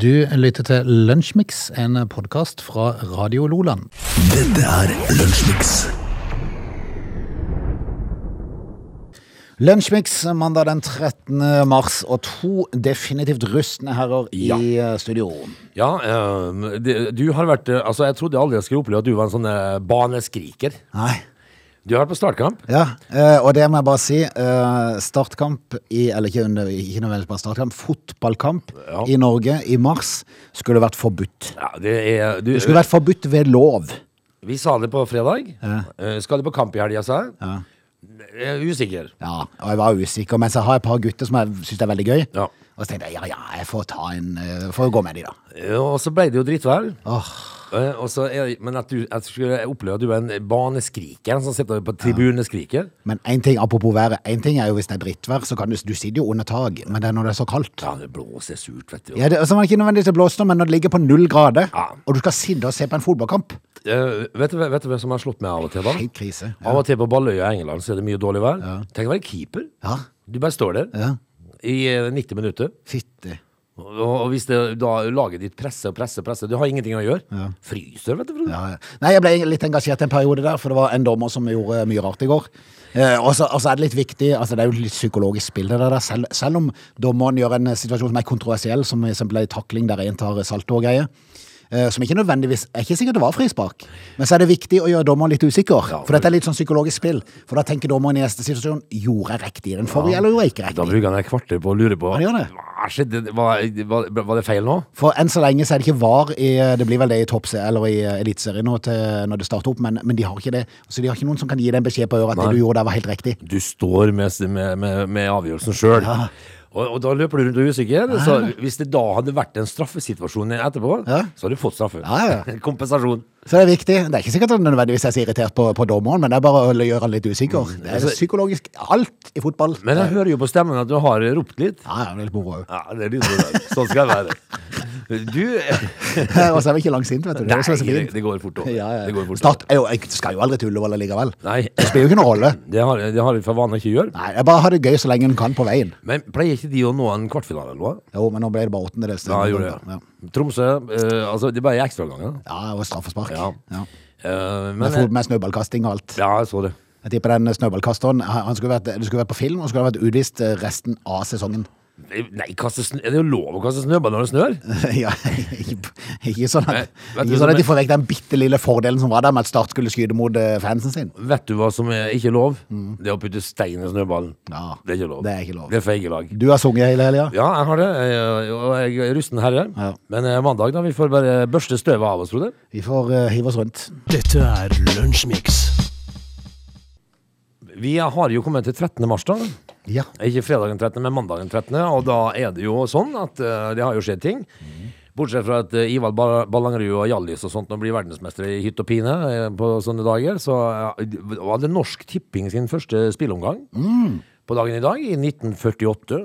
Du lytter til Lunsjmix, en podkast fra Radio Loland. Dette er Lunsjmix. Lunsjmix mandag den 13. mars, og to definitivt rustne herrer Ja. i eh, studio. Ja, eh, du har vært eh, Altså, jeg trodde aldri jeg skulle oppleve at du var en sånn eh, baneskriker. Nei. Du har vært på startkamp. Ja, eh, og det må jeg bare si. eh, Startkamp i Eller ikke, under, ikke nødvendigvis bare startkamp. Fotballkamp Ja. i Norge i mars skulle vært forbudt. Ja, det er du, Det skulle vært forbudt ved lov. Vi sa det på fredag. Ja. skal du på kamp i helga, sa jeg? Ja. Jeg er usikker. Ja, og jeg var usikker, men så har jeg et par gutter som jeg syns er veldig gøy. Ja. Og så tenkte jeg ja, ja, jeg får ta en eh, Får gå med de, da. Ja, Og så ble det jo drittvær. Åh, Eh, og så er, men at du jeg skulle oppleve at du er en baneskriker som sitter på tribuneskriker. Men en ting, apropos været, en ting er jo hvis det er drittvær, så kan du, du sitter jo under tak, men det er når det er så kaldt. Ja, det blåser surt, vet du. Ja, det, altså, man ikke nødvendigvis blåser, men når det ligger på null grader, Ja. og du skal sitte og se på en fotballkamp Uh, vet, du, vet du hva som har slått meg av og til, da? Helt krise. Av og til på Balløya i England så er det mye dårlig vær. Tenk å være keeper. Ja. Du bare står der Ja. i eh, 90 minutter. Fytti. Og, hvis det, da laget ditt presser og presser, presser Du har ingenting å gjøre. Fryser, vet du. Ja, ja. Nei, jeg ble litt engasjert en periode der, for det var en dommer som gjorde mye rart i går. Eh, og så er det litt viktig, altså det er jo litt psykologisk spill det der, selv, selv om dommeren gjør en situasjon som er kontroversiell, som f.eks. ei takling der en tar salto og greier, eh, som ikke nødvendigvis, er ikke sikkert det var frispark, men så er det viktig å gjøre dommeren litt usikker, Ja, for dette er litt sånn psykologisk spill, for da tenker dommeren i neste situasjon, gjorde jeg riktig i den forrige, eller gjorde jeg ikke riktig? Da bruker han et kvarter på å lure på gjør det. Var, var, var det feil nå? For enn så lenge så er det ikke var i, det blir vel det i toppse, eller i eh, eliteserien nå når det starter opp, men, men de har ikke det. Så de har ikke noen som kan gi deg en beskjed på øret at Nei. det du gjorde der var helt riktig. Du står med, med, med, med avgjørelsen sjøl. Og, og da løper du rundt og er usikker. Så hvis det da hadde vært en straffesituasjon etterpå, Ja. så hadde du fått straffen. Ja, ja. Kompensasjon. Så det er viktig. Det er ikke sikkert at nødvendigvis er så irritert på, på dommeren, men det er bare å gjøre han litt usikker. Det er altså- psykologisk alt i fotball. Men jeg hører jo på stemmen at du har ropt litt. Ja, ja, det er litt moro òg. Ja, det er litt sånn. Sånn skal det være. Du Og så er vi ikke langt vet du. Det Nei, det det, går fort over. Ja, ja. Det går fort Start jo, jeg skal jo aldri til Ullevål likevel. Nei, Det spiller jo ikke noen rolle. det har, det har vi for vane å ikke gjøre. Nei, jeg bare har det gøy så lenge en kan på veien. Men pleier ikke de å nå en kvartfinale eller? Jo, men nå ble det bare åttendedels. Ja, jeg gjorde det. Ja. Tromsø eh, Altså, det ble ekstraomganger. ja, og straffespark. Ja. Ja. Uh, Med, med snøballkasting og alt. Ja, jeg så det. Jeg tipper den snøballkasteren han skulle vært, Det skulle vært på film, og skulle vært utvist eh, resten av sesongen. Nei, kaste snø, er det jo lov å kaste snøball når det snør? ja, ikke, ikke sånn at, Nei, ikke sånn at de får vekk den bitte lille fordelen som var der med at Start skulle skyte mot eh, fansen sin. Vet du hva som er ikke lov? Det er å putte stein i snøballen. Mm. Ja, Det er ikke lov. det er ikke lov. Det er feige lag. Du har sunget hele helga? Ja, jeg har det, og jeg er rusten herre. Ja. Men eh, mandag, da, vi får bare børste støvet av oss, Frode. Vi får uh, hive oss rundt. Dette er Lunsjmix. Vi har jo kommet til 13. mars, da. Ja. Ikke fredagen 13., men mandagen 13., og da er det jo sånn at uh, det har jo skjedd ting. Bortsett fra at uh, Ivald Ba- Ballangerud og Hjallis og sånt nå blir verdensmestere i hytt og pine uh, på sånne dager, så eh, var det Norsk Tipping sin første spilleomgang på dagen i dag, i 1948.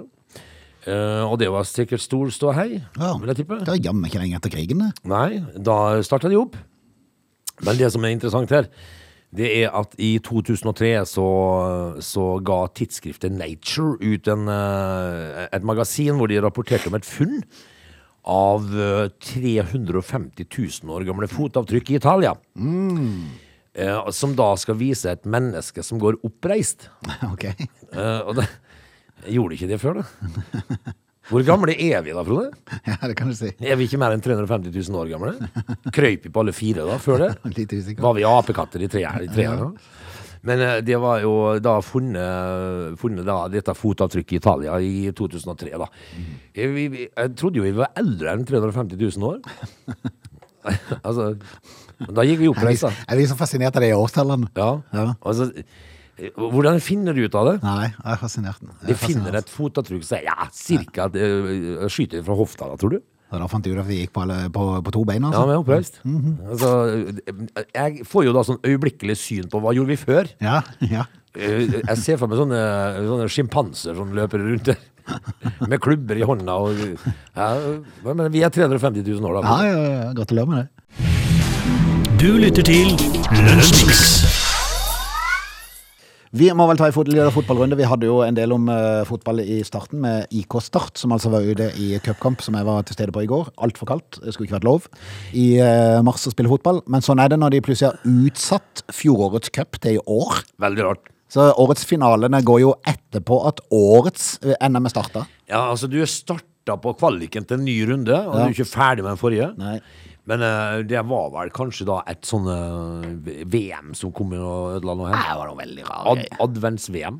Uh, og det var sikkert stor ståhei, ja. vil jeg tippe. Det er jammen ikke lenge etter krigen, det. Nei, da starta de opp. Men det som er interessant her, det er at i 2003 så, så ga tidsskriftet Nature ut en, eh, et magasin hvor de rapporterte om et funn av eh, 350 000 år gamle fotavtrykk i Italia. Eh, Som da skal vise et menneske som går oppreist. ok. Eh, Og det, gjorde ikke det før, da? Hvor gamle er vi da, Frode? Ja, det kan du si. Er vi ikke mer enn 350 000 år gamle? Krøyp vi på alle fire da, før det? Litt usikker. Var vi apekatter i tre, I treeren da? Men eh, det var jo da funnet, funnet da, dette fotavtrykket i Italia i 2003 da. Jeg, vi, vi- jeg trodde jo vi var eldre enn 350 000 år. altså, da gikk vi opp Jeg reis da. jeg blir så fascinert av de årstallene. Ja. Ja. Altså, eh, hvordan finner du ut av det? Nei, jeg er fascinert. Jeg er De finner fascinert. et fotavtrykk, som ja, cirka, eh, skyter fra hofta da, tror du? Da fant jeg ut at vi gikk på, alle, på, på to bein, Ja, vi men oppreist. altså, jeg får jo da sånn øyeblikkelig syn på hva gjorde vi før. Ja, ja. Eh, Jeg ser for meg sånne, sånne sjimpanser som løper rundt der. Med klubber i hånda. Og, ja, men vi er 350 000 år, da. ja, ja, gratulerer med det. Du lytter til Lunsjmix. Vi må vel ta en fot fotballrunde. Vi hadde jo en del om uh, fotball i starten med IK Start, som altså var ute i cupkamp, som jeg var til stede på i går. Altfor kaldt, det skulle ikke vært lov i uh, mars å spille fotball. Men sånn er det når de plutselig har utsatt fjorårets cup til i år. Veldig rart. Så årets finalene går jo etterpå at årets eh, NM er starta. Ja, altså du starta på kvaliken til en ny runde, og Ja. du er ikke ferdig med den forrige. Nei. Men eh, det var vel kanskje da et sånn eh, VM som kom og ødela noe her. Det var noe veldig rart. Ad Advents-VM.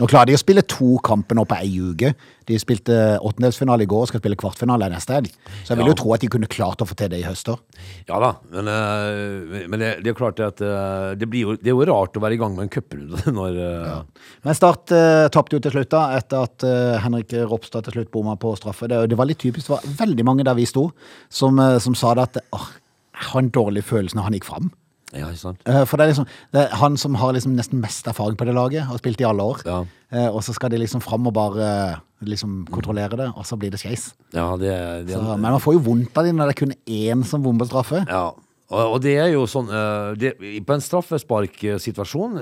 Nå klarer de å spille to kamper nå på ei uke. De spilte åttendelsfinale i går og skal spille kvartfinale neste helg. Så jeg vil Ja. jo tro at de kunne klart å få til det i høst òg. Ja da, men, eh, men det, det er klart at det, blir jo, det er jo rart å være i gang med en cuprunde når ja. Men Start uh, tapte jo til slutt, da, etter at uh, Henrik Ropstad til slutt bomma på straffe. Det, det var litt typisk. Det var veldig mange der vi sto, som, som sa det at åh, jeg har en dårlig følelse når han gikk fram. Ja, ikke sant? Eh, For det er liksom det er han som har liksom nesten mest erfaring på det laget, har spilt i alle år. Ja. Eh, Og så skal de liksom fram og bare eh, liksom kontrollere det, og så blir det skeis. Ja, det, det, Så- Men man får jo vondt av det når det er kun én som bommer straffe. Ja, og, det er jo sånn det, På en straffesparksituasjon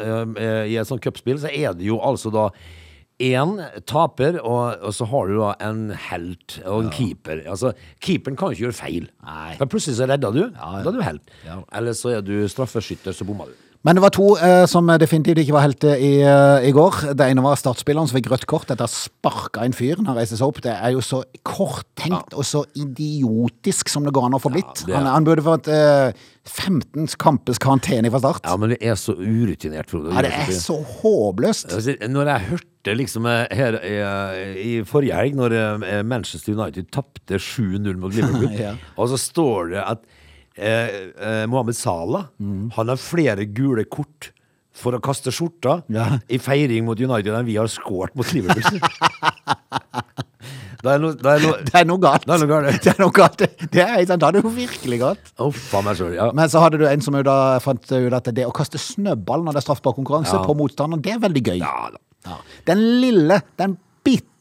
i et sånt cupspill, så er det jo altså da én taper, og, og så har du da en helt og en keeper. Altså, Keeperen kan jo ikke gjøre feil. Nei. Men plutselig så redder du. Ja, ja. Da er du helt. Ja. Eller så er du straffeskytter, så bommer du. Men det var to eh, som definitivt ikke var helter i, eh, i går. Det ene var startspilleren som fikk rødt kort etter å ha sparka en fyr når han reiste seg opp. Det er jo så korttenkt og så idiotisk som det går an å få blitt. det er- han, han burde fått eh, 15 kampers karantene fra start. Ja, men det er så urutinert, Frode. Ja, det er så håpløst. Altså, Når jeg hørte liksom eh, her i, i forrige helg, når eh, Manchester United tapte 7-0 mot Liverpool, Ja. og så står det at eh, eh, Mohammed Salah han har flere gule kort for å kaste skjorta Ja. i feiring mot United enn vi har scoret mot Liverpool. det, er no, det, er no, Det er noe galt. Det er noe galt. Det er noe galt. Det er, sant, det er jo virkelig galt. Oh, sjøl. Ja. Men så hadde du en som jo da fant ut at det å kaste snøball når det er straffbar konkurranse Ja. på motstanderen, det er veldig gøy. Ja da. Ja. Den lille, den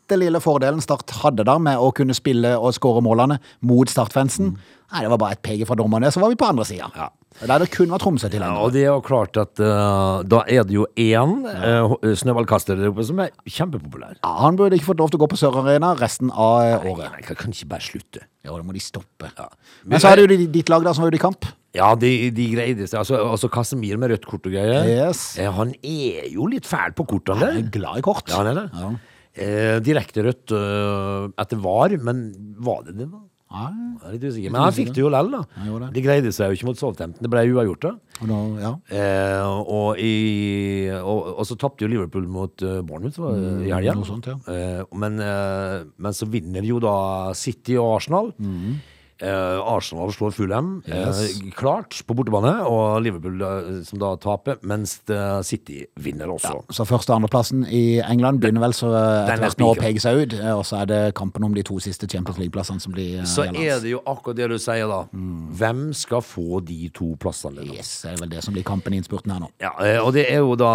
bitte lille fordelen Start hadde da med å kunne spille og skåre målene mot Startfansen, nei, det var bare et peke fra dommerne, så var vi på andre sida. Ja. Der det kun var Tromsø til Ja, og det er jo klart at uh, da er det jo én uh, snøballkaster der oppe som er kjempepopulær. Ja, han burde ikke fått lov til å gå på Sør Arena resten av eh, Nei, året. nei, kan ikke bare slutte. Ja, da må de stoppe. Ja. Men så er det jo ditt lag da som var ute i kamp. Ja, de, de greide seg. Altså, altså Casemir med rødt kort og greier. Yes. Eh, han er jo litt fæl på kortene Han er glad i kort. Ja, han er det. Ja. Eh, direkte rødt eh, etter var, men var det det, da? Nei. Jeg er litt usikker. Men han fikk det jo lell, da. Det. De greide seg jo ikke mot Southampton. Det ble uavgjort, da. og da, ja. Eh, og, i, og, og så tapte jo Liverpool mot uh, Bournemouth det i helga. ja. eh, men, eh, men så vinner jo da City og Arsenal. Eh, Arsenal slår Fulham Mhm. Yes. eh, klart på bortebane, og Liverpool eh, som da taper, mens eh, City vinner også. Så første- og andreplassen i England begynner vel så eh, etter er hvert nå å peke seg ut. eh, Og så er det kampen om de to siste Champions League-plassene som blir eh, Så er det jo akkurat det du sier, da. Hvem skal få de to plassene? Da? Yes, det er vel det som blir kampen i innspurten her nå. Ja, eh, og det er jo da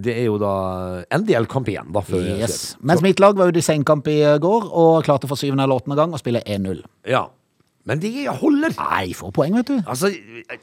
Det er jo da en del kamp igjen, da. Før Yes. Mens mitt lag var ute i sengekamp i eh, går og klarte for syvende eller åttende gang å spille 1-0. Ja. Men det holder! Nei, får poeng, vet du. Altså,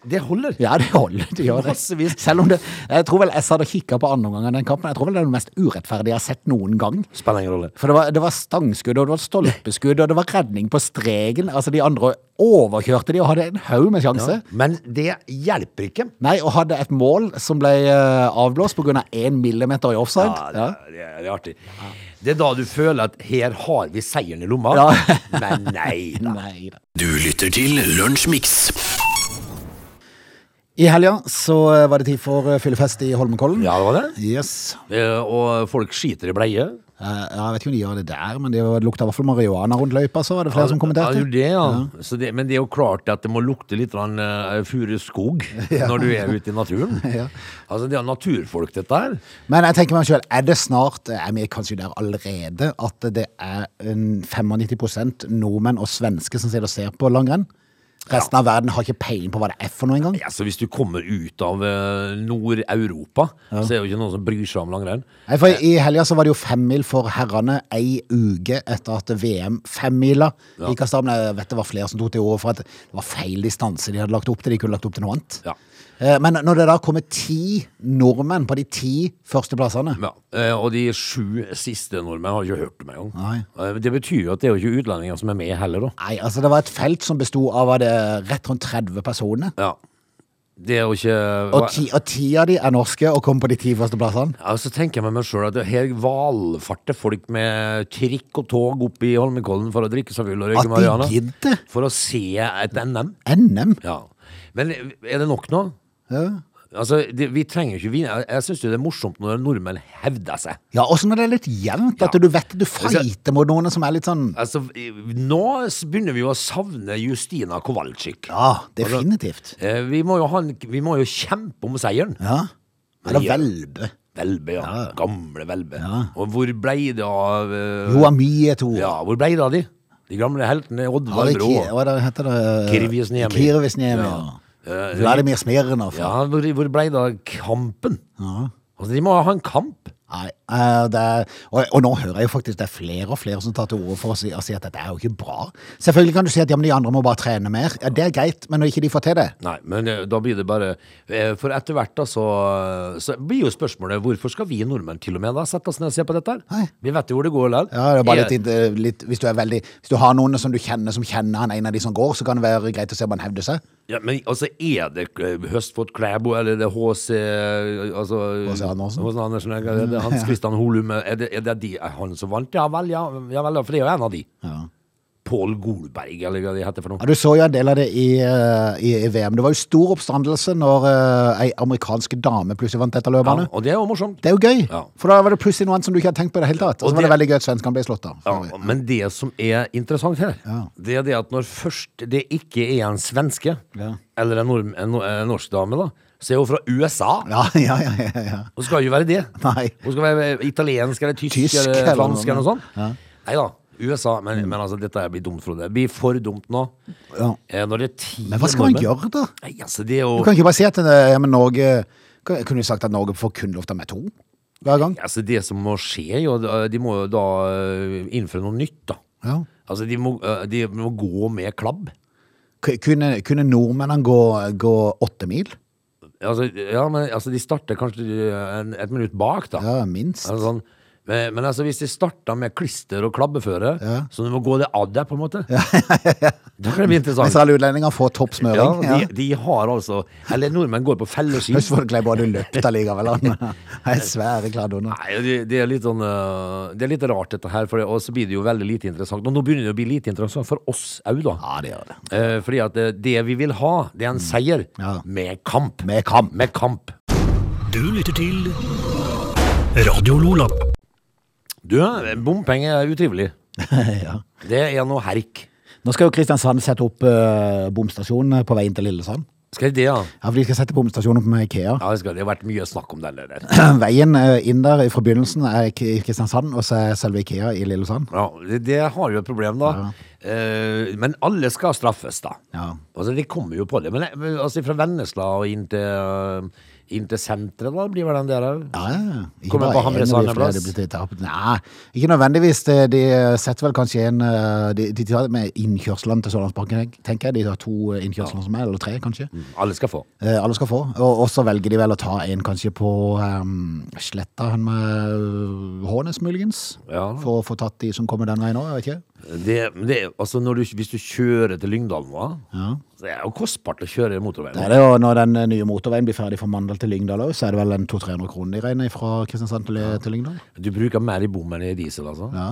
det holder. Ja, det holder. Det gjør det. Massevis. Selv om det Jeg tror vel jeg hadde kikka på andre omgang av den kampen. Jeg tror vel det er den mest urettferdige jeg har sett noen gang. Spiller ingen rolle. For det var, det var stangskudd, og det var stolpeskudd, og det var redning på streken. Altså, de andre overkjørte de og hadde en haug med sjanse. Men det hjelper ikke. Nei, og hadde et mål som ble eh, avblåst pga. én millimeter i offside. Ja, det, Ja. det, er- artig. Det er da du føler at her har vi seieren i lomma. Ja. Men nei da. Nei da. Du lytter til Lunsjmix. I helga så eh, var det tid for eh, fyllefest i Holmenkollen. Ja, det var det. Yes. Eh, Og folk skiter i bleie. Eh, ja, jeg vet ikke om de gjør det der, men det lukta i hvert fall marihuana rundt løypa, så var det flere som Ja, kommenterte. jo det, ja. Så det, men det er jo klart at det må lukte litt uh, furuskog når du er ute i naturen. Ja. Altså, det er naturfolk, dette her. Men jeg tenker meg selv, er det snart, er vi kanskje der allerede, at det er 95% nordmenn og svenske som sitter og ser på langrenn? Resten av verden har ikke peiling på hva det er for noe engang. så hvis du kommer ut av eh, Nord-Europa, så er det jo ikke noen som bryr seg om langrenn. Nei, for I helga så var det jo femmil for herrene ei uke etter at VM femmila gikk av stabelen. Jeg vet det var flere som tok til orde for at det var feil distanse de hadde lagt opp til. De kunne lagt opp til noe annet. Ja. Eh, Men når det da kommer ti nordmenn på de ti første plassene Ja, eh, og de sju siste nordmenn har ikke hørt om engang. Nei. Eh, Det betyr jo at det er jo ikke utlendinger som er med heller, da. Nei, altså det var et felt som besto av det rett rundt 30 personer. Ja. Det er jo ikke Og ti, og ti av de er norske og kommer på de ti første plassene. Ja, så tenker jeg med meg sjøl at her valfarter folk med trikk og tog opp i Holmenkollen for å drikke seg full og røyke At de gidder. For å se et NM. NM. Ja. Men er det nok nå? Ja. Altså, det, vi trenger ikke vinne. Jeg, jeg syns det er morsomt når nordmenn hevder seg. Ja, også når det er litt jevnt, at Ja. du vet du fighter mot noen som er litt sånn Altså, nå begynner vi jo å savne Justina Kowalczyk. Ja, definitivt. Altså, Vi må jo, ha en, vi må jo kjempe om seieren. Ja. Eller. Velbe. Velbe, ja. Ja. Gamle Velbe. Ja. Og hvor blei det av uh, har mye, Ja, hvor blei det av de? De gamle heltene Oddvar Brå. Hva heter det? Kirvisniemi. Kirvisniemi, ja. Vladimir Smirnov. Ja, hvor, hvor blei det av kampen? Ja. Altså, de må ha en kamp. Nei, eh, er, og, og nå hører jeg jo faktisk det er flere og flere som tar til orde for å si, å si at dette er jo ikke bra. Selvfølgelig kan du si at ja, men de andre må bare trene mer. Ja, Det er greit, men når ikke de får til det Nei, men eh, da blir det bare eh, For etter hvert da så, så blir jo spørsmålet hvorfor skal vi nordmenn til og med da sette oss ned og se på dette? Nei. Vi vet jo hvor det går likevel. Ja, det er bare litt, litt hvis, du er veldig, hvis du har noen som du kjenner som kjenner han en av de som går, så kan det være greit å se om han hevder seg. Ja, men altså, er det Høstfot Klæbo, eller er det HC altså, H.C. Andersen? H.C. Andersen, er Hans Christian Holum Er det, er det de, er han som vant? Ja vel, ja, ja vel, for det er jo en av de. Ja. Pål Golberg, eller hva de heter for noe. Ja. Du så jo en del av det i, eh, i, i VM. Det var jo stor oppstandelse når uh, ei amerikansk dame plutselig vant dette Ja, og det er jo morsomt. Det er jo gøy, Ja. for da var det plutselig noe annet som du ikke hadde tenkt på i det hele tatt. Og så var det det- veldig gøy at svenskene ble slått av. Ja, men det som er interessant her, det er det at når først det ikke er en svenske, Ja. eller en, nord, en, en norsk dame, da, så er hun fra USA. Ja, ja, ja, ja, ja. Hun skal jo ikke være det. Nei. Hun skal være italiensk eller tysk, Tysk, eller fransk eller noe sånt. Ja. Nei da, USA. Men, men altså, dette blir dumt, Frode. Det blir for dumt nå. Ja. Eh, Når det er ti Men hva skal man gjøre, da? Nei, altså, det er jo Du kan ikke bare si at eh, ja, men Norge Kunne du sagt at Norge får kun lov til å ha med to hver gang? Altså, det som må skje, jo De må jo da eh, innføre noe nytt, da. Ja. Altså, de må, eh, de må gå med klabb. Kunne, kunne nordmennene gå, gå åtte mil? Altså, ja, men altså, de starter kanskje en, et minutt bak, da. Ja, minst. Altså, sånn. Men, men altså, hvis de starter med klister og klabbeføre, Ja. så du må gå det av deg, på en måte Da kan det bli interessant. Mens alle utlendinger får topp Ja, smøring. Ja, de, de har altså Eller nordmenn går på felleski. Først får du løpt allikevel. Jeg svære kladdoner. Nei, det, det er litt sånn øh, Det er litt rart, dette her. For og så blir det jo veldig lite interessant. Og nå begynner det å bli lite interessant for oss òg, da. Ja, det gjør det. Eh, fordi at det, det vi vil ha, det er en seier Ja. med kamp. Med kamp. Med kamp. Du lytter til Radio Lola. Du, bompenger er utrivelig. ja. Det er noe herk. Nå skal jo Kristiansand sette opp uh, bomstasjon på veien til Lillesand. Skal de det, ja? Ja, for de skal sette bomstasjonen opp med Ikea. Ja, det, skal, det har vært mye snakk om den der. Veien eh, inn der fra begynnelsen er i Kristiansand, og så er selve Ikea i Lillesand. Ja, det, det har jo et problem, da. Eh, men alle skal straffes, da. Ja. Altså, De kommer jo på det. Men eh, altså, fra Vennesla og inn til, eh, inn til senteret, da blir vel den der òg? Ja, ja. Ikke Kommer bare på Sand det blir flere. Nei, ikke nødvendigvis. De, De setter vel kanskje en eh, De, de tar med innkjørslene til Sørlandsbanken, tenker jeg. De tar to innkjørsler ja. som er, eller tre, kanskje. Alle skal få. Eh, alle skal få. Og, så velger de vel å ta en kanskje på um, Sletta, han med øh, Hånes, muligens. Ja. For å få tatt de som kommer den veien òg, jeg vet ikke. Det, det, altså du, hvis du kjører til Lyngdal nå, Ja. så er det jo kostbart å kjøre motorveien. Det er det jo, Når den eh, nye motorveien blir ferdig fra Mandal til Lyngdal òg, så er det vel en 200-300 kroner de regner fra Kristiansand til, til Lyngdal. Du bruker mer i bom enn i diesel, altså. Ja.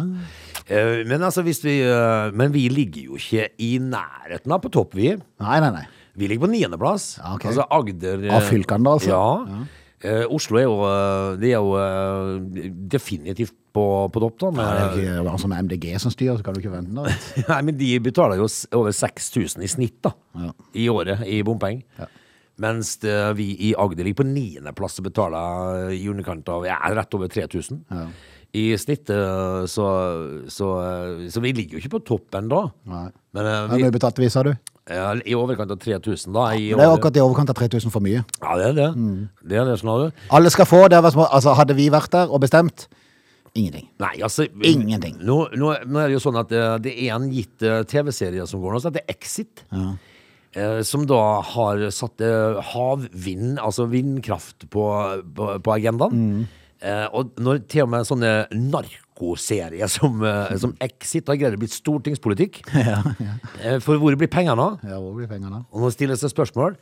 Eh, men altså, vi eh, Men vi ligger jo ikke i nærheten av på topp, vi. Nei, nei, nei. Vi ligger på niendeplass. Ja, okay. Altså Agder Av fylkene altså? Ja. Eh, Oslo er jo, eh, det er jo eh, definitivt på, på topp, da. Ja, det Med, er ikke bare som MDG som styrer, så kan du ikke vente noe. Nei, men de betaler jo over 6000 i snitt da, Ja. i året i bompenger. Mens det, vi i Agder ligger på niendeplass og betaler i underkant av ja, rett over 3000. I snitt. så, så, så vi ligger jo ikke på toppen da. Nei. Men vi, Hvor mye betalte vi, sa du? Ja, I overkant av 3000, da. I Det er akkurat i overkant av 3000 for mye. Ja, det er det. Mm. Det er det, du. Alle skal få. Det små, altså, hadde vi vært der og bestemt ingenting. Nei, altså Ingenting. Nå, nå, nå er det jo sånn at det, det er en gitt eh, TV-serie som går nå, som heter Exit. Eh, som da har satt eh, havvind, altså vindkraft, på, på, på agendaen. Eh, og når til og med sånne narkoserier som, eh, som Exit har greid å bli stortingspolitikk eh, For hvor blir pengene av? Ja, hvor blir pengene? Og nå stilles det spørsmål.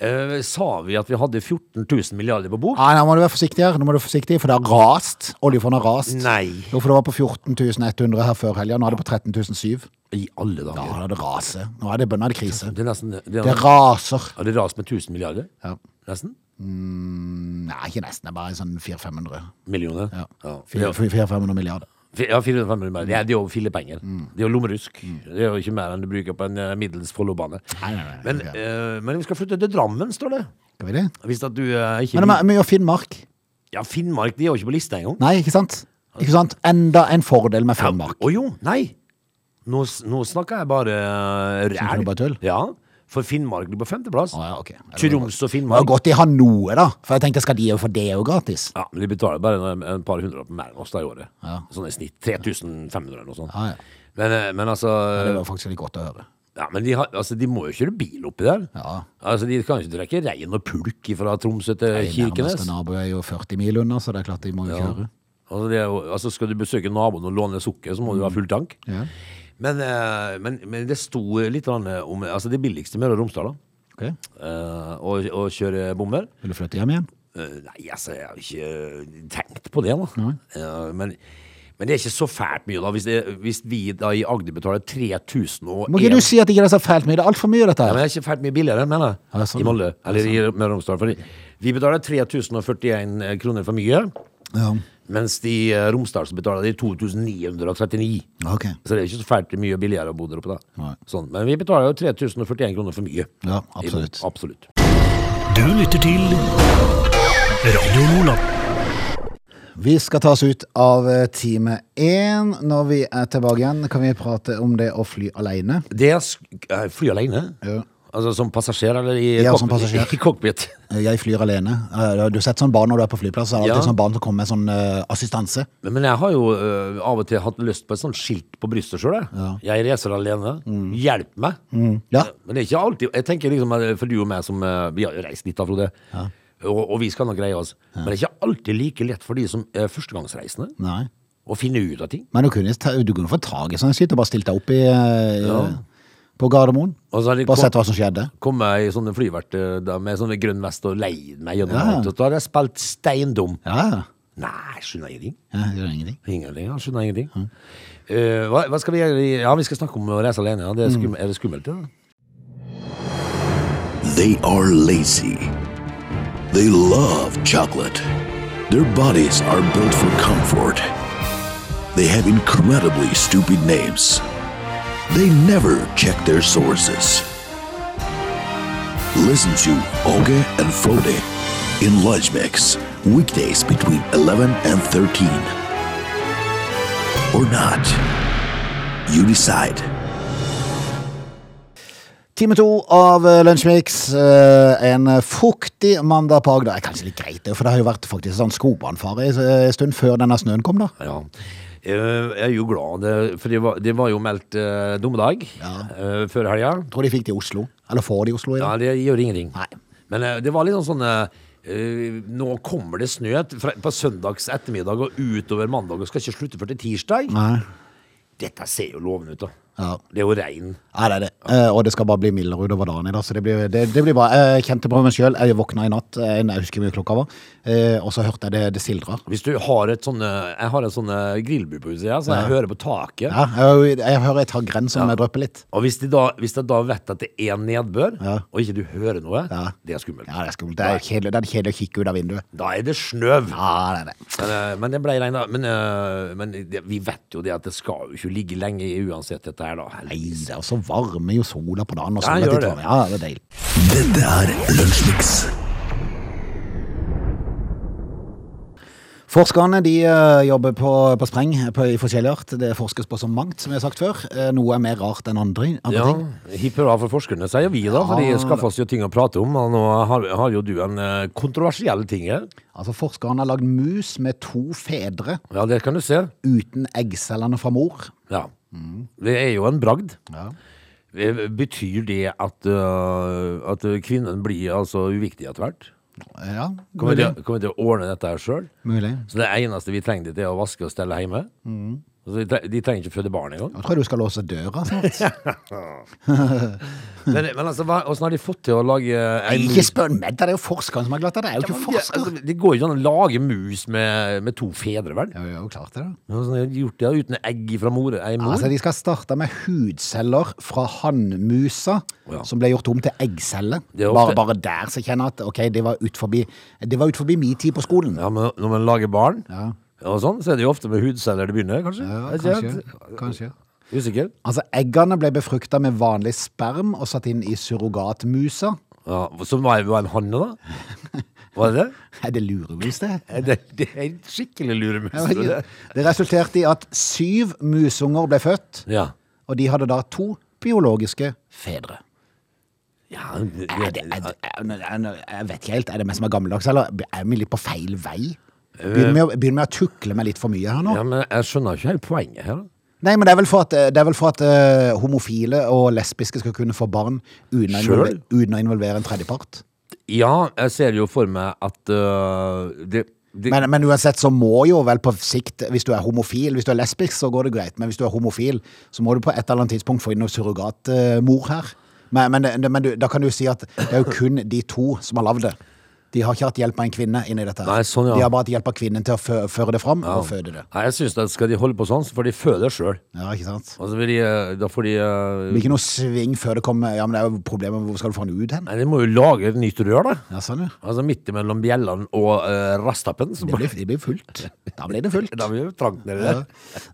Eh, sa vi at vi hadde 14 000 milliarder på bok? Nei, nå må du være forsiktig her. Nå må du være forsiktig, for det har rast. Oljefondet har rast. Nei. Jo, for det var på 14 100 her før helga. Nå er det på 13 700. I alle dager. Da er det raser. Nå er det, er det krise. Det er nesten det Det er, raser. Har det rast med 1000 milliarder? Ja. Nesten? Nei, ikke nesten. Det er bare sånn 400-500. Millioner? Ja. Ja. Er- 400-500 milliarder. ja 400-500 milliarder. Det er- jo fillepenger. Det er jo lommerusk. Det er jo ikke mer enn du bruker på en eh, middels Follobane. Men, eh, men vi skal flytte til Drammen, står det. Skal vi det? Hvis at du eh, ikke Men det er mye Finnmark. Ja, Finnmark de er jo ikke på lista engang. Nei, ikke sant? Ikke sant? Enda en fordel med Finnmark. Å jo, nei! Nå, nå snakker jeg bare uh, tull? Ja, for Finnmark ligger på femteplass. Ah, ja, okay. Troms og Det var godt de har noe, da. For jeg tenkte, skal de jo få det jo gratis? Ja, men De betaler bare en, en par hundre mer enn oss da i året. Ja. Sånn i snitt. 3500 eller noe sånt. Ah, ja. Men, eh, men altså Det var faktisk litt godt å høre. Ja, men de, har, altså, de må jo kjøre bil oppi der. Ja. Altså, De kan jo ikke drikke rein og pulk fra Tromsø til Kirkenes. Nærmeste nabo er jo 40 mil unna, så det er klart de må jo kjøre. Altså, jo, altså, skal du besøke naboen og låne sukker, så må du ha full tank. Ja. Men, eh, men, men det sto litt om altså, det billigste med Møre og Romsdal. da. Ok. Eh, å, å kjøre bommer. Vil du flytte hjem igjen? Uh, nei, altså, jeg har ikke eh, tenkt på det, da. uh, men, men det er ikke så fælt mye, da. Hvis, det, hvis vi da i Agder betaler 3000 og Må ikke du si at det ikke er så fælt mye? Det er altfor mye, dette Ja, men det er ikke fælt mye billigere, mener jeg. Ja, sånn. I Molde. Eller i Møre og Romsdal. Vi betaler 3041 kroner for mye, Ja. mens de eh, Romsdal så betaler de 2939. Ok. Så det er ikke så fælt mye billigere å bo der oppe, da. Nei. Sånn. Men vi betaler jo 3041 kroner for mye. Ja, absolutt. I- Absolutt. Du lytter til Radio Lola. Vi skal ta oss ut av eh, time én. Når vi er tilbake igjen, kan vi prate om det å fly alene. Det er sk- eh, fly alene. Ja. Altså som passasjer, eller i, Ja, som passasjer. i cockpit. Jeg flyr alene. Eh, Du har sett sånn barn når du er på flyplass. det Ja. sånn barn som kommer med sånn uh, assistanse. Men men jeg har jo uh, av og til hatt lyst på et sånt skilt på brystet sjøl. Jeg reiser alene. Hjelp meg. Ja. Men det er ikke alltid Jeg tenker liksom, eh, For du og meg som uh, Vi har reist litt, da, Frode. Og, og vi skal nå greie oss. Men det er ikke alltid like lett for de som er førstegangsreisende Nei. å finne ut av ting. Men du kunne, ta- du kunne få tak i sånn skilt og bare stilt deg opp i, eh, på Gardermoen. Og så Bare kom- sett hva som skjedde. kom jeg i sånne flyvert da, med sånne grønn vest og leid meg gjennom Ja. alt. Og Da har jeg spilt steindum. Ja, ja. Nei, jeg skjønner ingenting. ja det gjør ingenting. Ingenting, jeg skjønner ingenting. Eh, hva, hva skal vi gjøre? i- Ja, vi skal snakke om å reise alene. Ja. Det er, skum, er det skummelt, det? da? They are lazy. They love chocolate. Their bodies are built for comfort. They have incredibly stupid names. They never check their sources. Listen to Oge and Frode in Lunch Mix, weekdays between 11 and 13. Or not. You decide. Time to av eh, Lunsjmix. eh, En fuktig mandag på Agder. Det er kanskje litt greit, det, for det har jo vært faktisk sånn skogbrannfare en stund før denne snøen kom, da. Ja. Eh, Jeg er jo glad, for det var, det var jo meldt uh, dommedag eh, før helga. Tror de fikk det i Oslo. Eller får det i Oslo i Ja, dag. det gjør ingenting. Nei. Men uh, det var litt sånn sånn Nå kommer det snø på søndags ettermiddag og utover mandag og skal ikke slutte før til tirsdag. Nei. Dette ser jo lovende ut, da. Ja. Det er jo regn. Ja, det er det. Eh, og det skal bare bli mildere utover dagen i dag, så det blir, det, det blir bra. Jeg kjente på meg sjøl. Jeg våkna i natt, eh, jeg husker mye klokka var, eh, og så hørte jeg det, det sildra. Hvis du har et sånne Jeg har en sånn eh, grillbu på utsida, så jeg hører på taket. Ja, jeg, jeg hører jeg tar grensen om jeg drypper litt. Og hvis de, da, hvis de da vet at det er nedbør, Ja. og ikke du hører noe, Ja. det er skummelt. Ja, det er skummelt. Det er kjedelig, det er kjedelig å kikke ut av vinduet. Da er det snøv. Ja, det er det. Men, eh, men det ble regn, da. Men, eh, men vi vet jo det at det skal jo ikke ligge lenge i uansett, dette her, da. Nei, det er så varme jo sola på dagen. Og Ja, gjør det. Ja, det er deilig. Dette er Lunsjmix. Forskerne de eh, jobber på, på spreng på, i forskjellig art. Det forskes på så mangt, som jeg har sagt før. Eh, Noe er mer rart enn andre, andre Ja, ting. Hipp hurra for forskerne, sier vi da, for de skaffer oss jo ting å prate om. Og nå har, har jo du en eh, kontroversiell ting her. Altså, Forskerne har lagd mus med to fedre Ja, det kan du se. uten eggcellene fra mor. Ja. Det er jo en bragd. Ja. Eh, Betyr det at, øh, at kvinnen blir altså uviktig etter hvert? Ja, Kommer mulig. til, kommer til å ordne dette her sjøl? mulig. Så det eneste vi trenger, det er å vaske og stelle hjemme? Altså, de, trenger ikke føde barn engang? Jeg tror du skal låse døra snart. Men, men altså, åssen har de fått til å lage Nei, en Ikke spør meg, det er jo forskeren som har glatt det. Det er jo ikke ja, forsker. altså, det går jo ikke an å lage mus med, med to fedre, vel? Ja, jo klart det, da. Ja, sånn, de har gjort det uten egg fra mor, ei mor. Altså, De skal starte med hudceller fra hannmusa, Ja. som ble gjort om til eggceller. Er ofte- Bare, bare der så kjenner jeg at ok, det var ut forbi, det var ut forbi min tid på skolen. Ja, men når man lager barn, Ja. Og sånn, så er det jo ofte med hudceller det begynner, kanskje? Ja, Er ikke kanskje. helt- kanskje. Usikker? Altså, Eggene ble befrukta med vanlig sperm og satt inn i surrogatmusa. Ja, som var, var en hanne, da? Var det det? Er det luremus, det? Er Det, det er en skikkelig luremus. Jeg vet ikke. det. Det resulterte i at syv musunger ble født, Ja. og de hadde da to biologiske fedre. ja det, Er det, er det, er, jeg vet ikke helt, er det meg som er gammeldags, eller er vi litt på feil vei? Begynner vi, å, begynner vi å tukle med litt for mye her nå? ja, men jeg skjønner ikke helt poenget her. Nei, men det er vel for at, det er vel for at eh, homofile og lesbiske skal kunne få barn uten å, Selv? uten å involvere en tredjepart. Ja, jeg ser jo for meg at øh, det, det Men, men uansett så må jo vel på sikt, hvis du er homofil, hvis du er lesbisk, så går det greit. Men hvis du er homofil, så må du på et eller annet tidspunkt få inn noe surrogatmor her. Men, men, det- men du, da kan du si at det er jo kun de to som har lagd det. De har ikke hatt hjelp av en kvinne inni dette. her. Nei, sånn, ja. De har bare hatt hjelp av kvinnen til å fø føre det fram og føde det. Nei, jeg syns at skal de holde på sånn, så får de føde sjøl. Ja, ikke sant? Vil de, øh, da får de Det øh, blir ikke noe sving før det kommer Ja, men det er jo problemet hvor skal du få den ut hen? Nei, de må jo lage et nytt rør, da. Ja, sånn, ja. Altså midt mellom bjellene og øh, rastappen. Så Det blir, det blir fullt. Da blir det fullt. da blir det trangt nedi Ja. der.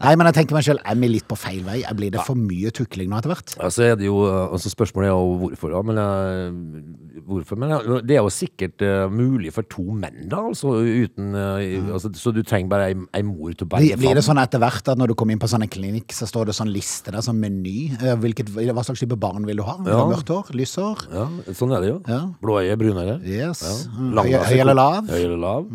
Nei, men jeg tenker meg selv, er vi litt på feil vei? Blir det for mye tukling nå etter hvert? Ja, så er det jo, øh, altså Spørsmålet er jo hvorfor. Da, men, øh, hvorfor men det er jo sikkert uh, mulig for to menn, da. Altså, uten, øh, altså, så du trenger bare ei, mor til å Blir, fram. blir det sånn etter hvert at når du kommer inn på sånn en klinikk, så står det sånn liste der, sånn meny? Eh, Hvilket, hva slags type barn vil du ha? Vil du ha Ja. Mørkt hår? Lyshår? Ja, sånn er det jo. Ja. Blåøye, brunøye. Yes. Ja. Mm. Høy, høy eller lav? Høy eller lav.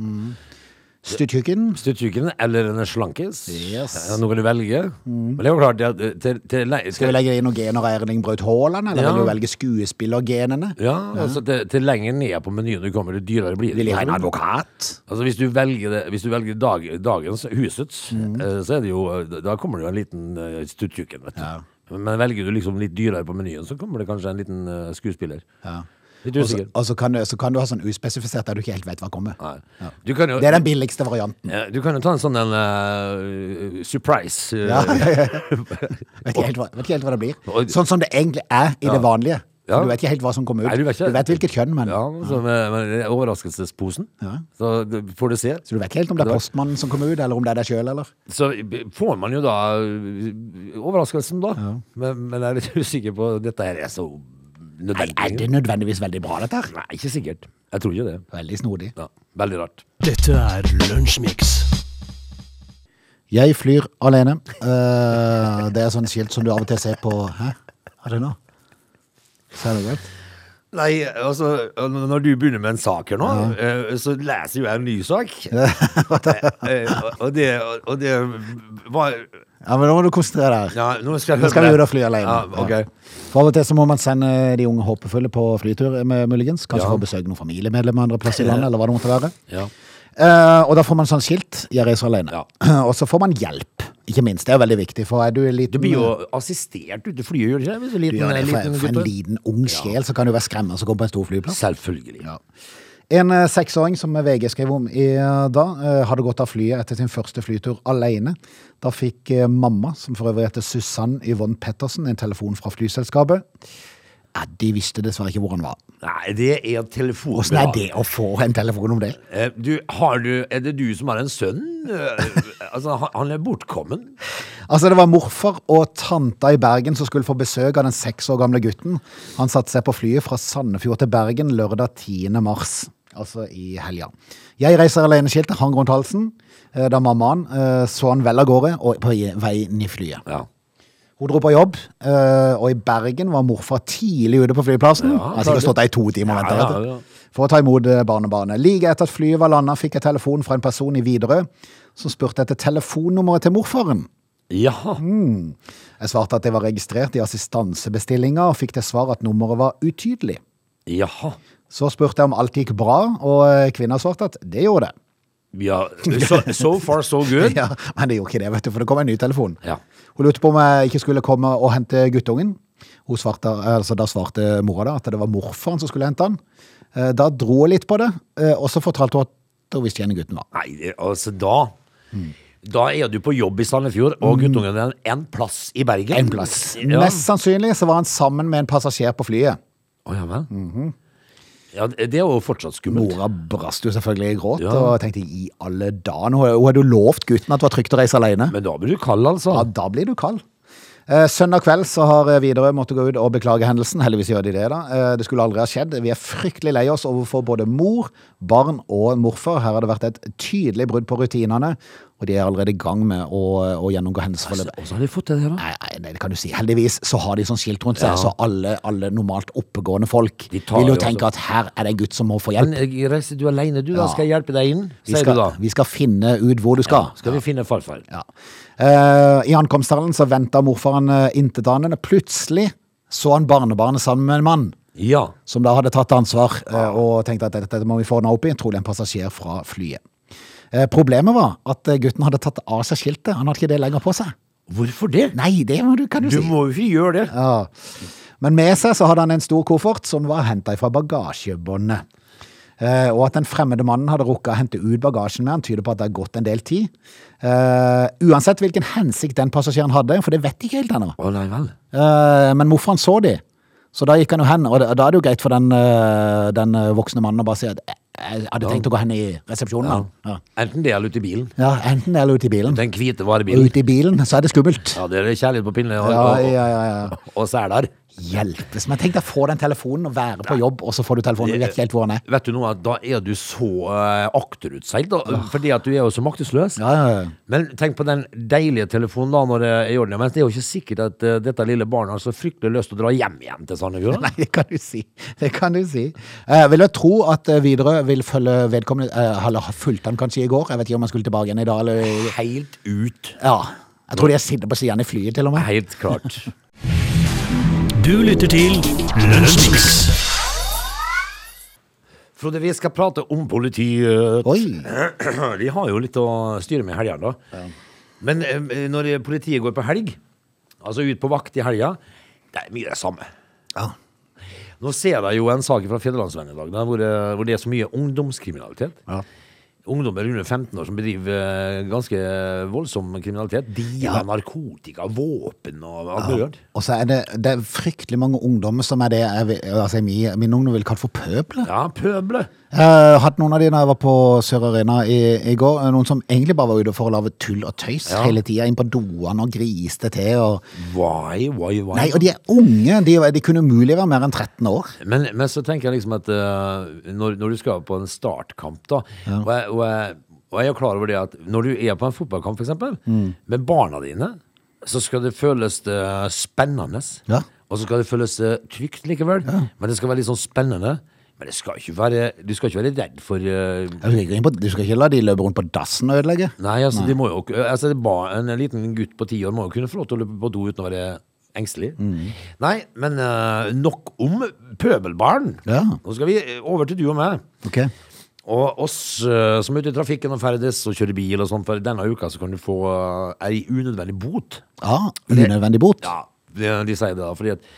Stuttjukken? Stuttjukken eller en slankis. Yes. Det Ja, nå kan du velge. Men det er jo klart det til, til, le- Skal vi legge inn noen gener av Erling Braut Haaland, eller Ja. vil du velge skuespillergenene? ja, altså til, til lenger ned på menyen du kommer, det dyrere blir. Vil de ha en advokat? Altså Hvis du velger, det, hvis du velger dag, dagens husets, Mm. eh, så er det jo Da kommer det jo en liten uh, stuttjukken, vet du. Men velger du liksom litt dyrere på menyen, så kommer det kanskje en liten eh, skuespiller. Ja. Litt Og så, kan du, så kan du ha sånn uspesifisert der du ikke helt vet hva kommer. Ja. Du kan jo Det er den billigste varianten. ja, Du kan jo ta en sånn en uh, surprise. eh, Ja, vet, ikke helt vet ikke helt hva det blir. Sånn som det egentlig er i det vanlige. Du vet ikke helt hva som kommer ut. Nei, du vet ikke. hvilket kjønn, men med, med overraskelsesposen. Så det får du se. Så du vet ikke helt om det er postmannen som kommer ut, eller om det er deg sjøl, eller? Så får man jo da øh, overraskelsen, da. Men, men jeg er litt usikker på Dette her er så nødvendig. er det nødvendigvis veldig bra, dette her? Nei, ikke sikkert. Jeg tror ikke det. Veldig snodig. Ja, veldig rart. Dette er Lunsjmix. Jeg flyr alene. Eh, det er sånn skilt som du av og til ser på Hæ? Hva er det nå? Ser du godt? Nei, altså, når du begynner med en sak her nå, eh, så leser jo jeg en ny sak. Eh, og det, og det var Ja, men nå må du konsentrere deg. Ja, nå skal, jeg Nå skal vi ut og fly alene. Ja, ok. For av og til så må man sende de unge håpefulle på flytur, muligens. Kanskje Ja. få besøke noen familiemedlemmer andre plasser i landet, eller hva det måtte være. Ja. Uh, og da får man sånn skilt 'Jeg reiser alene'. Ja. og så får man hjelp, ikke minst. Det er veldig viktig, for er du liten Du blir jo assistert ute i flyet, gjør du ikke? Hvis du er Du gjør det for, liten for en liten ung sjel, så kan du være skremmende å komme på en stor flyplass. Selvfølgelig. Ja. En eh, seksåring som VG skrev om i eh, dag, eh, hadde gått av flyet etter sin første flytur alene. Da fikk mamma, som for øvrig heter Susann Yvonne Pettersen, en telefon fra flyselskapet. Ja, de visste dessverre ikke hvor han var. Nei, det er telefon. Åssen er det å få en telefon om det? Du, har du, er det du som har en sønn? Altså, han- han er bortkommen. Altså, det var morfar og tanta i Bergen som skulle få besøk av den seks år gamle gutten. Han satte seg på flyet fra Sandefjord til Bergen lørdag 10. mars. Altså i helga. Jeg reiser alene-skiltet hang rundt halsen eh, da mammaen eh, så han vel av gårde og på vei inn i flyet. Ja. Hun dro på jobb, eh, og i Bergen var morfar tidlig ute på flyplassen. Ja, Han har sikkert stått der i to timer og Ja, ventet, ja, ja. For å ta imot barnebarnet. Like etter at flyet var landa, fikk jeg telefon fra en person i Widerøe som spurte etter telefonnummeret til morfaren. Jaha. Jeg svarte at det var registrert i assistansebestillinga, og fikk til svar at nummeret var utydelig. Jaha. Så spurte jeg om alt gikk bra, og eh, kvinna svarte at det gjorde det. Ja, so, so far so good. Ja, Men det gjorde ikke det, vet du, for det kom en ny telefon. Ja. Hun lurte på om jeg ikke skulle komme og hente guttungen. Svarte, altså Da svarte mora da at det var morfaren som skulle hente han. Eh, Da dro hun litt på det, eh, og så fortalte hun at hun visste igjen gutten var. Nei, altså da Da er du på jobb i Sandefjord, og guttungen er en plass i Bergen. En plass. Ja. Mest sannsynlig så var han sammen med en passasjer på flyet. Å, ja vel. Ja, det er jo fortsatt skummelt. Mora brast jo selvfølgelig i gråt Ja. og tenkte i alle dager hun hadde jo lovt gutten at det var trygt å reise alene. Men da blir du kald, altså. Ja, da blir du kald. Eh, søndag kveld så har eh, Widerøe måttet gå ut og beklage hendelsen. Heldigvis gjør de det, da. Eh, det skulle aldri ha skjedd. Vi er fryktelig lei oss overfor både mor, barn og morfar. Her har det vært et tydelig brudd på rutinene, og de er allerede i gang med å, å gjennomgå hendelsesforløpet. Altså, Hvordan har de fått det, da. Nei, nei, det kan du si. Heldigvis så har de sånn skilt rundt seg, Ja. så alle, alle normalt oppegående folk vil jo tenke at her er det en gutt som må få hjelp. Men eh, reiser du alene, du, da? Ja. Skal jeg hjelpe deg inn? Sier skal, du da. vi skal finne ut hvor du skal. Skal vi finne farfar? Ja. Uh, I ankomsthallen så venta morfaren uh, intetanende. Plutselig så han barnebarnet sammen med en mann Ja. som da hadde tatt ansvar uh, og tenkte at dette må vi få ordna opp i. Trolig en passasjer fra flyet. Eh, problemet var at eh, gutten hadde tatt av seg skiltet. Han hadde ikke det lenger på seg. Hvorfor det? Nei, det må du, kan du, Du si. må jo ikke gjøre det. Ja. Men med seg så hadde han en stor koffert som var henta fra bagasjebåndet. Eh, og at den fremmede mannen hadde rukket å hente ut bagasjen med han, tyder på at det har gått en del tid. Eh, uansett hvilken hensikt den passasjeren hadde, for det vet de ikke helt ennå. Å nei vel. Eh, men morfaren så de, så da gikk han jo hen. Og da er det jo greit for den, eh, den voksne mannen å bare si at jeg jeg hadde tenkt å gå hen i resepsjonen. Ja. Enten det eller ute i bilen. ja, enten det eller ute i bilen. Den hvite varebilen. ute i bilen så er det skummelt. Ja, det er kjærlighet på pinne og, Ja, ja, ja, ja, og, og seler. Hjelpes. Men tenk deg å få den telefonen og være på jobb, og så får du telefonen og vet ikke helt hvor den er. Vet du noe, da er du så uh, akterutseilt, da, fordi at du er jo så maktesløs. Ja, ja, ja. Men tenk på den deilige telefonen da når det er i orden. Men det er jo ikke sikkert at uh, dette lille barnet har så fryktelig lyst til å dra hjem igjen til Sandefjord. Nei, det kan du si. Det kan du si. Uh, vil jeg tro at eh, Widerøe vil følge vedkommende uh, Eller har fulgt han kanskje i går. Jeg vet ikke om han skulle tilbake igjen i dag, eller Helt ut. Ja. Jeg tror de sitter på siden i flyet, til og med. Helt klart. Du lytter til Lønnsmix. Frode, vi skal prate om politiet. Oi. De har jo litt å styre med i helgene, da. Men eh, når politiet går på helg, altså ut på vakt i helga, det er mye det samme. Ja. Nå ser jeg jo en sak fra Fjellandsvennen i dag, da, hvor, hvor det er så mye ungdomskriminalitet. Ja. Ungdommer under 15 år som bedriver eh, ganske voldsom kriminalitet. De ja. har narkotika, våpen og alt mulig. rart. Og så er det, det er fryktelig mange ungdommer som er det jeg, altså, min, min ungdom vil kalle for pøbler. Ja, pøble. Jeg hatt noen av de da jeg var på Sør Arena i, i går. Noen som egentlig bare var ute for å lage tull og tøys Ja. hele tida. Inn på doene og griste til. Og, Why, why, why? nei, og de er unge. De, de kunne umulig være mer enn 13 år. Men, men så tenker jeg liksom at uh, når, når du skal på en startkamp, da og, jeg, og, jeg, og jeg er klar over det at når du er på en fotballkamp, eksempel, Mm. med barna dine, så skal det føles eh, spennende. Ja. Og så skal det føles eh, trygt likevel. Men det skal være litt sånn spennende. Men det skal ikke være, du skal ikke være redd for uh, Du skal ikke la de løpe rundt på dassen og ødelegge. Nei, altså, De må jo, altså en liten gutt på ti år må jo kunne få lov til å løpe på do uten å være engstelig. Nei, men uh, nok om pøbelbarn. Ja. Nå skal vi over til du og meg. Ok. Og oss uh, som er ute i trafikken og ferdes og kjører bil og sånn, for denne uka så kan du få ei unødvendig bot. Ja, unødvendig bot. Ja, de, de sier det da, fordi at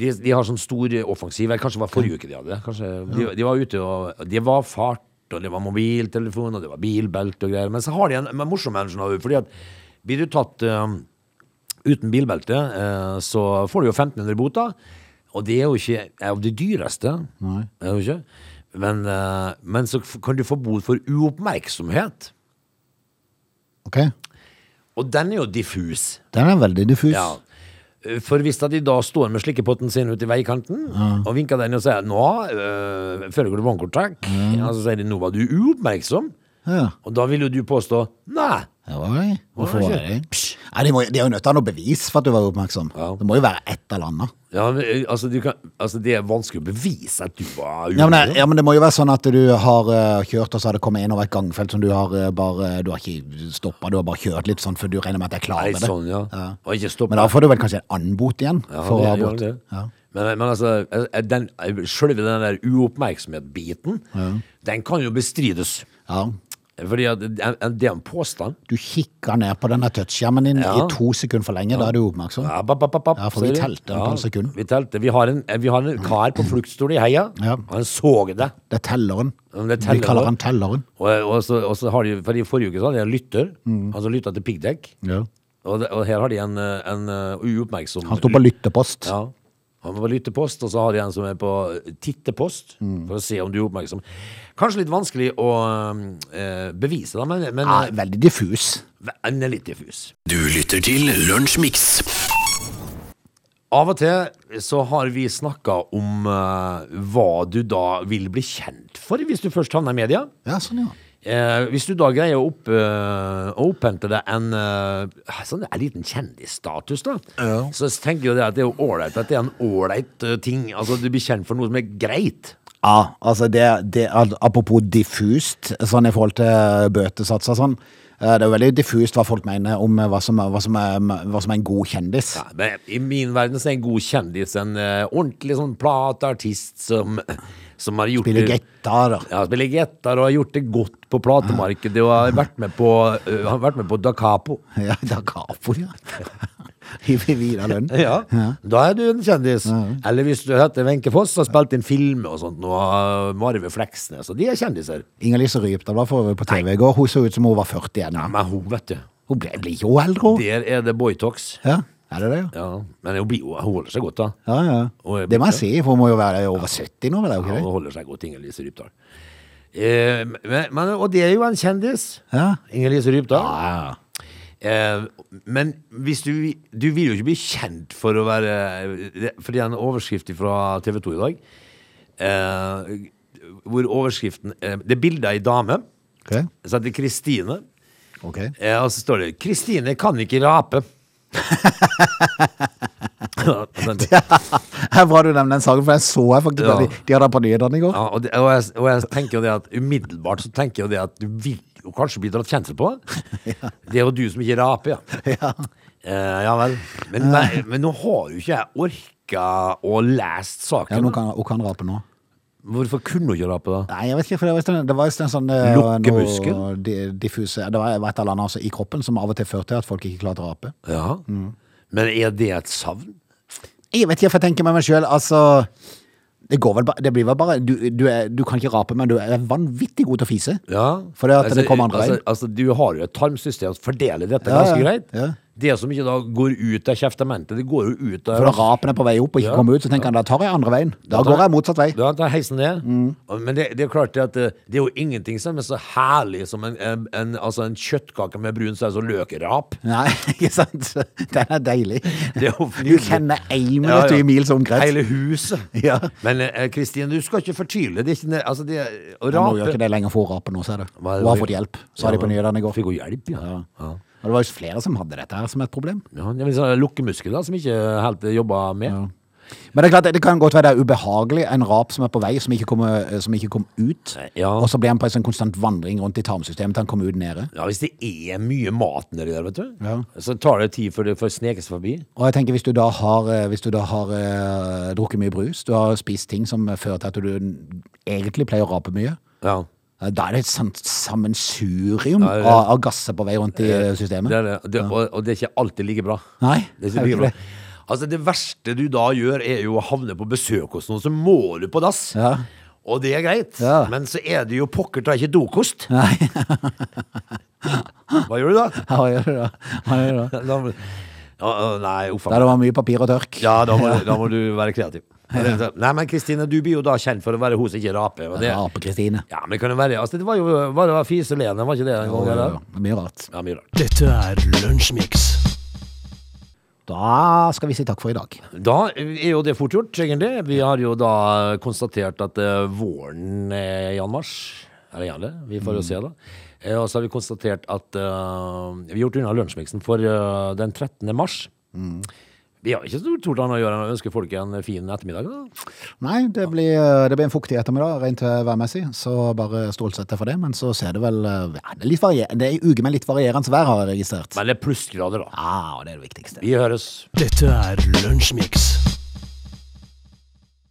de, de har sånn stor offensiv, eller kanskje det var forrige uke de hadde det. Kanskje, de, de var ute og Det var fart, og det var mobiltelefon, og det var bilbelte og greier. Men så har de en, morsom en, fordi at blir du tatt eh, uten bilbelte, uh, så får du jo 1500 boter. Og det er jo ikke av det dyreste. Nei. Er det ikke? Men, uh, men så kan du få bot for uoppmerksomhet. Ok. Og den er jo diffus. Den er veldig diffus. Ja. For hvis de da står med slikkepotten sin ute i veikanten og vinker den og sier 'nå øh, foregår det mm. ja, så sier de 'nå var du uoppmerksom', Ja. og da vil jo du påstå 'nei'. Oi, hvorfor var det det? De, må, de er jo nødt til å ha noe bevis for at du var oppmerksom. Ja. Det må jo være et eller annet. Ja, men, øh, altså, du kan, altså, det er vanskelig å bevise at du var Ja men, uoppmerksom. ja, men det må jo være sånn at du har uh, kjørt, og så har det kommet inn over et gangfelt som du har uh, bare Du har ikke stoppa, du har bare kjørt litt sånn, for du regner med at jeg er klar Nei, det. sånn, ja. Og ikke. Men da får du vel kanskje en annen bot igjen? Ja, for det ha Ja, det. Ja. Men, men altså, eh, den, selve den der uoppmerksomhet-biten, den kan jo bestrides. ja. Fordi at det er en påstand. Du kikker ned på denne touchskjermen din Ja. i to sekunder for lenge, da er du oppmerksom. Ja, bap, bap, bap, Ja, for vi telte de. telte en par sekunder. Vi telte. Vi har en, vi har en kar på fluktstol i heia. Ja. Han så det. Det er telleren. Det er Vi kaller han telleren. Og, og, så, og så har de, for i forrige uke så hadde de en lytter, han som lytta til piggdekk. Ja. Og, og her har de en, en eh, uoppmerksom Han står på lyttepost. Ja. Han var på lyttepost, og så har de en som er på tittepost, Mm. for å se om du er oppmerksom. Kanskje litt vanskelig å øh, bevise, da, men, men Ja, veldig diffus. den er litt diffus. Du lytter til Lunsjmix. Av og til så har vi snakka om øh, hva du da vil bli kjent for hvis du først havner i media. Ja, sånn, ja. Eh, hvis du da greier å, opp, eh, opphente deg en, eh, sånn, en liten kjendisstatus, da, så tenker jo det at det er jo ålreit at det er en ålreit eh, ting. Altså, du blir kjent for noe som er greit. Ja, altså det, det Apropos diffust, sånn i forhold til bøtesatser sånn. eh, Det er jo veldig diffust hva folk mener om eh, hva som, hva som, er, hva som er en god kjendis. Ja, men I min verden så er en god kjendis en uh, ordentlig sånn plateartist som, som har gjort Spiller gitar. Ja, spiller gitar og har gjort det godt på platemarkedet og har vært med på, uh, vært med på Da Capo. Ja, da Capo, ja. I Vidar Lønn. Ja, Da er du en kjendis. Eller hvis du heter Wenche Foss og har spilt inn filmer og sånt, nå har Marve Fleksnes, og de er kjendiser. Inger-Lise Rypdal var for på TV i går. Hun så ut som hun var 40 igjen. Ja, men hun, vet du. Hun ble, blir ikke hun eldre, hun. Der er det Boytox. Ja, er det det? Ja, Ja, men hun, blir hun holder seg godt, da. ja. ja. Det må jeg si, for hun må jo være over 70 nå, vel? Ja, hun holder seg godt, Inger-Lise Rypdal. Eh, men, men, og det er jo en kjendis. Ja. Inger-Lise Rypdal. Ja, Eh, men hvis du Du vil jo ikke bli kjent for å være det- For det er en overskrift fra TV 2 i dag. Eh, hvor overskriften eh, Det er bilde av ei dame Okay. Så heter Kristine. Okay. Eh, og så står det 'Kristine kan ikke rape'. ja, Her bra du nevner den saken, for jeg så jeg faktisk. Ja. De, de hadde på nyhetene i går. og, det, og, jeg, og jeg tenker jo det at umiddelbart så tenker jeg jo det at du vil jo kanskje bli dratt kjensel på. Det er jo du som ikke raper, ja. Ja. Eh, ja vel. Men, nei, men nå har jo ikke jeg orka å lest Ja, saken. nå kan, hun kan rape nå. Hvorfor kunne hun ikke rape, da? Nei, jeg vet ikke, for det var en- det var en sånn eh, Lukkemuskel? diffuse Det var et eller annet altså, i kroppen som av og til førte til at folk ikke klarte å rape. Ja. Mm. Men er det et savn? Jeg vet ikke, for jeg tenker med meg sjøl, altså det går vel det blir vel bare du, du, er, du kan ikke rape, men du er vanvittig god til å fise. Ja. For det at det kommer andre altså, veien. altså, Du har jo et tarmsystem som fordeler dette ganske greit. ja. Det som ikke da går ut av kjeftamentet, det går jo ut av For når rapen er på vei opp og ikke Ja. kommer ut, så tenker han da tar jeg andre veien. Da tar går jeg- motsatt vei. Da tar heisen ned. Mm. Men det, det er klart at det, det er jo ingenting som er så herlig som en, en, en, altså en kjøttkake med brun saus og løkrap. Nei, ikke sant? Den er deilig. Det er Du kjenner én minutt i mils omkrets. Hele huset. Ja. Men Kristin, du skal ikke fortyle. Det er ikke, altså det, å Ja, Nå gjør ikke det lenger for å rape nå, ser du. Hun har fått hjelp, sa de på nyhetene i går. Fikk hun hjelp, ja. Ja. Ja. Og det var jo flere som hadde dette her som et problem. ja det er sånn lukkemuskel da, som ikke helt jobba med. Men det er klart, det kan godt være det er ubehagelig, en rap som er på vei, som ikke kommer, som ikke kom ut. Ja. Og så blir han på en sånn konstant vandring rundt i tarmsystemet til han kommer ut nede. Ja, Hvis det er mye mat nedi der, vet du, Ja. så tar det tid før det får sneke forbi. Og jeg tenker hvis du da har, eh, du da har uh, drukket mye brus, du har spist ting som fører til at du egentlig pleier å rape mye, Ja. Eh, da er det et sammensurium Ja, av, av gasser på vei rundt i eh, systemet. Det er det. Det, og, og det er ikke alltid like bra. Nei, Det, er er ikke like bra. Altså Det verste du da gjør, er jo å havne på besøk hos noen, så må du på dass. Ja. Og det er greit, Ja. men så er det jo pokker ta ikke dokost. Nei, Hva gjør du da? hva gjør du da? Hva gjør du da? da må- å, nei, uff a Der det meg. var mye papir og tørk. Ja, da må, da må du være kreativ. Nei, men Kristine, du blir jo da kjent for å være hun som ikke raper. Og det, Rape-Kristine. ja, men det kan jo være altså, Det var jo var det var Fise-Lene, var ikke det en gang? eller? Mye rart. Ja, mye rart. Dette er Lunsjmix. Da skal vi si takk for i dag. Da er jo det fort gjort, egentlig. Vi har jo da konstatert at eh, våren er i anmarsj. Eller er det? Vi får jo se, da. Eh, og så har vi konstatert at uh, vi har gjort unna lunsjmiksen for uh, den 13. mars. Vi har ikke stort annet å gjøre enn å ønske folk en fin ettermiddag. da. Nei, det blir, det blir en fuktig ettermiddag, rent værmessig, så bare stålsett deg for det. Men så ser det vel ja, Det er, litt varier, det er uke med litt varierende vær, har jeg registrert. Men det er plussgrader, da. Ja, ah, det er det viktigste. Vi høres. Dette er Lunsjmix.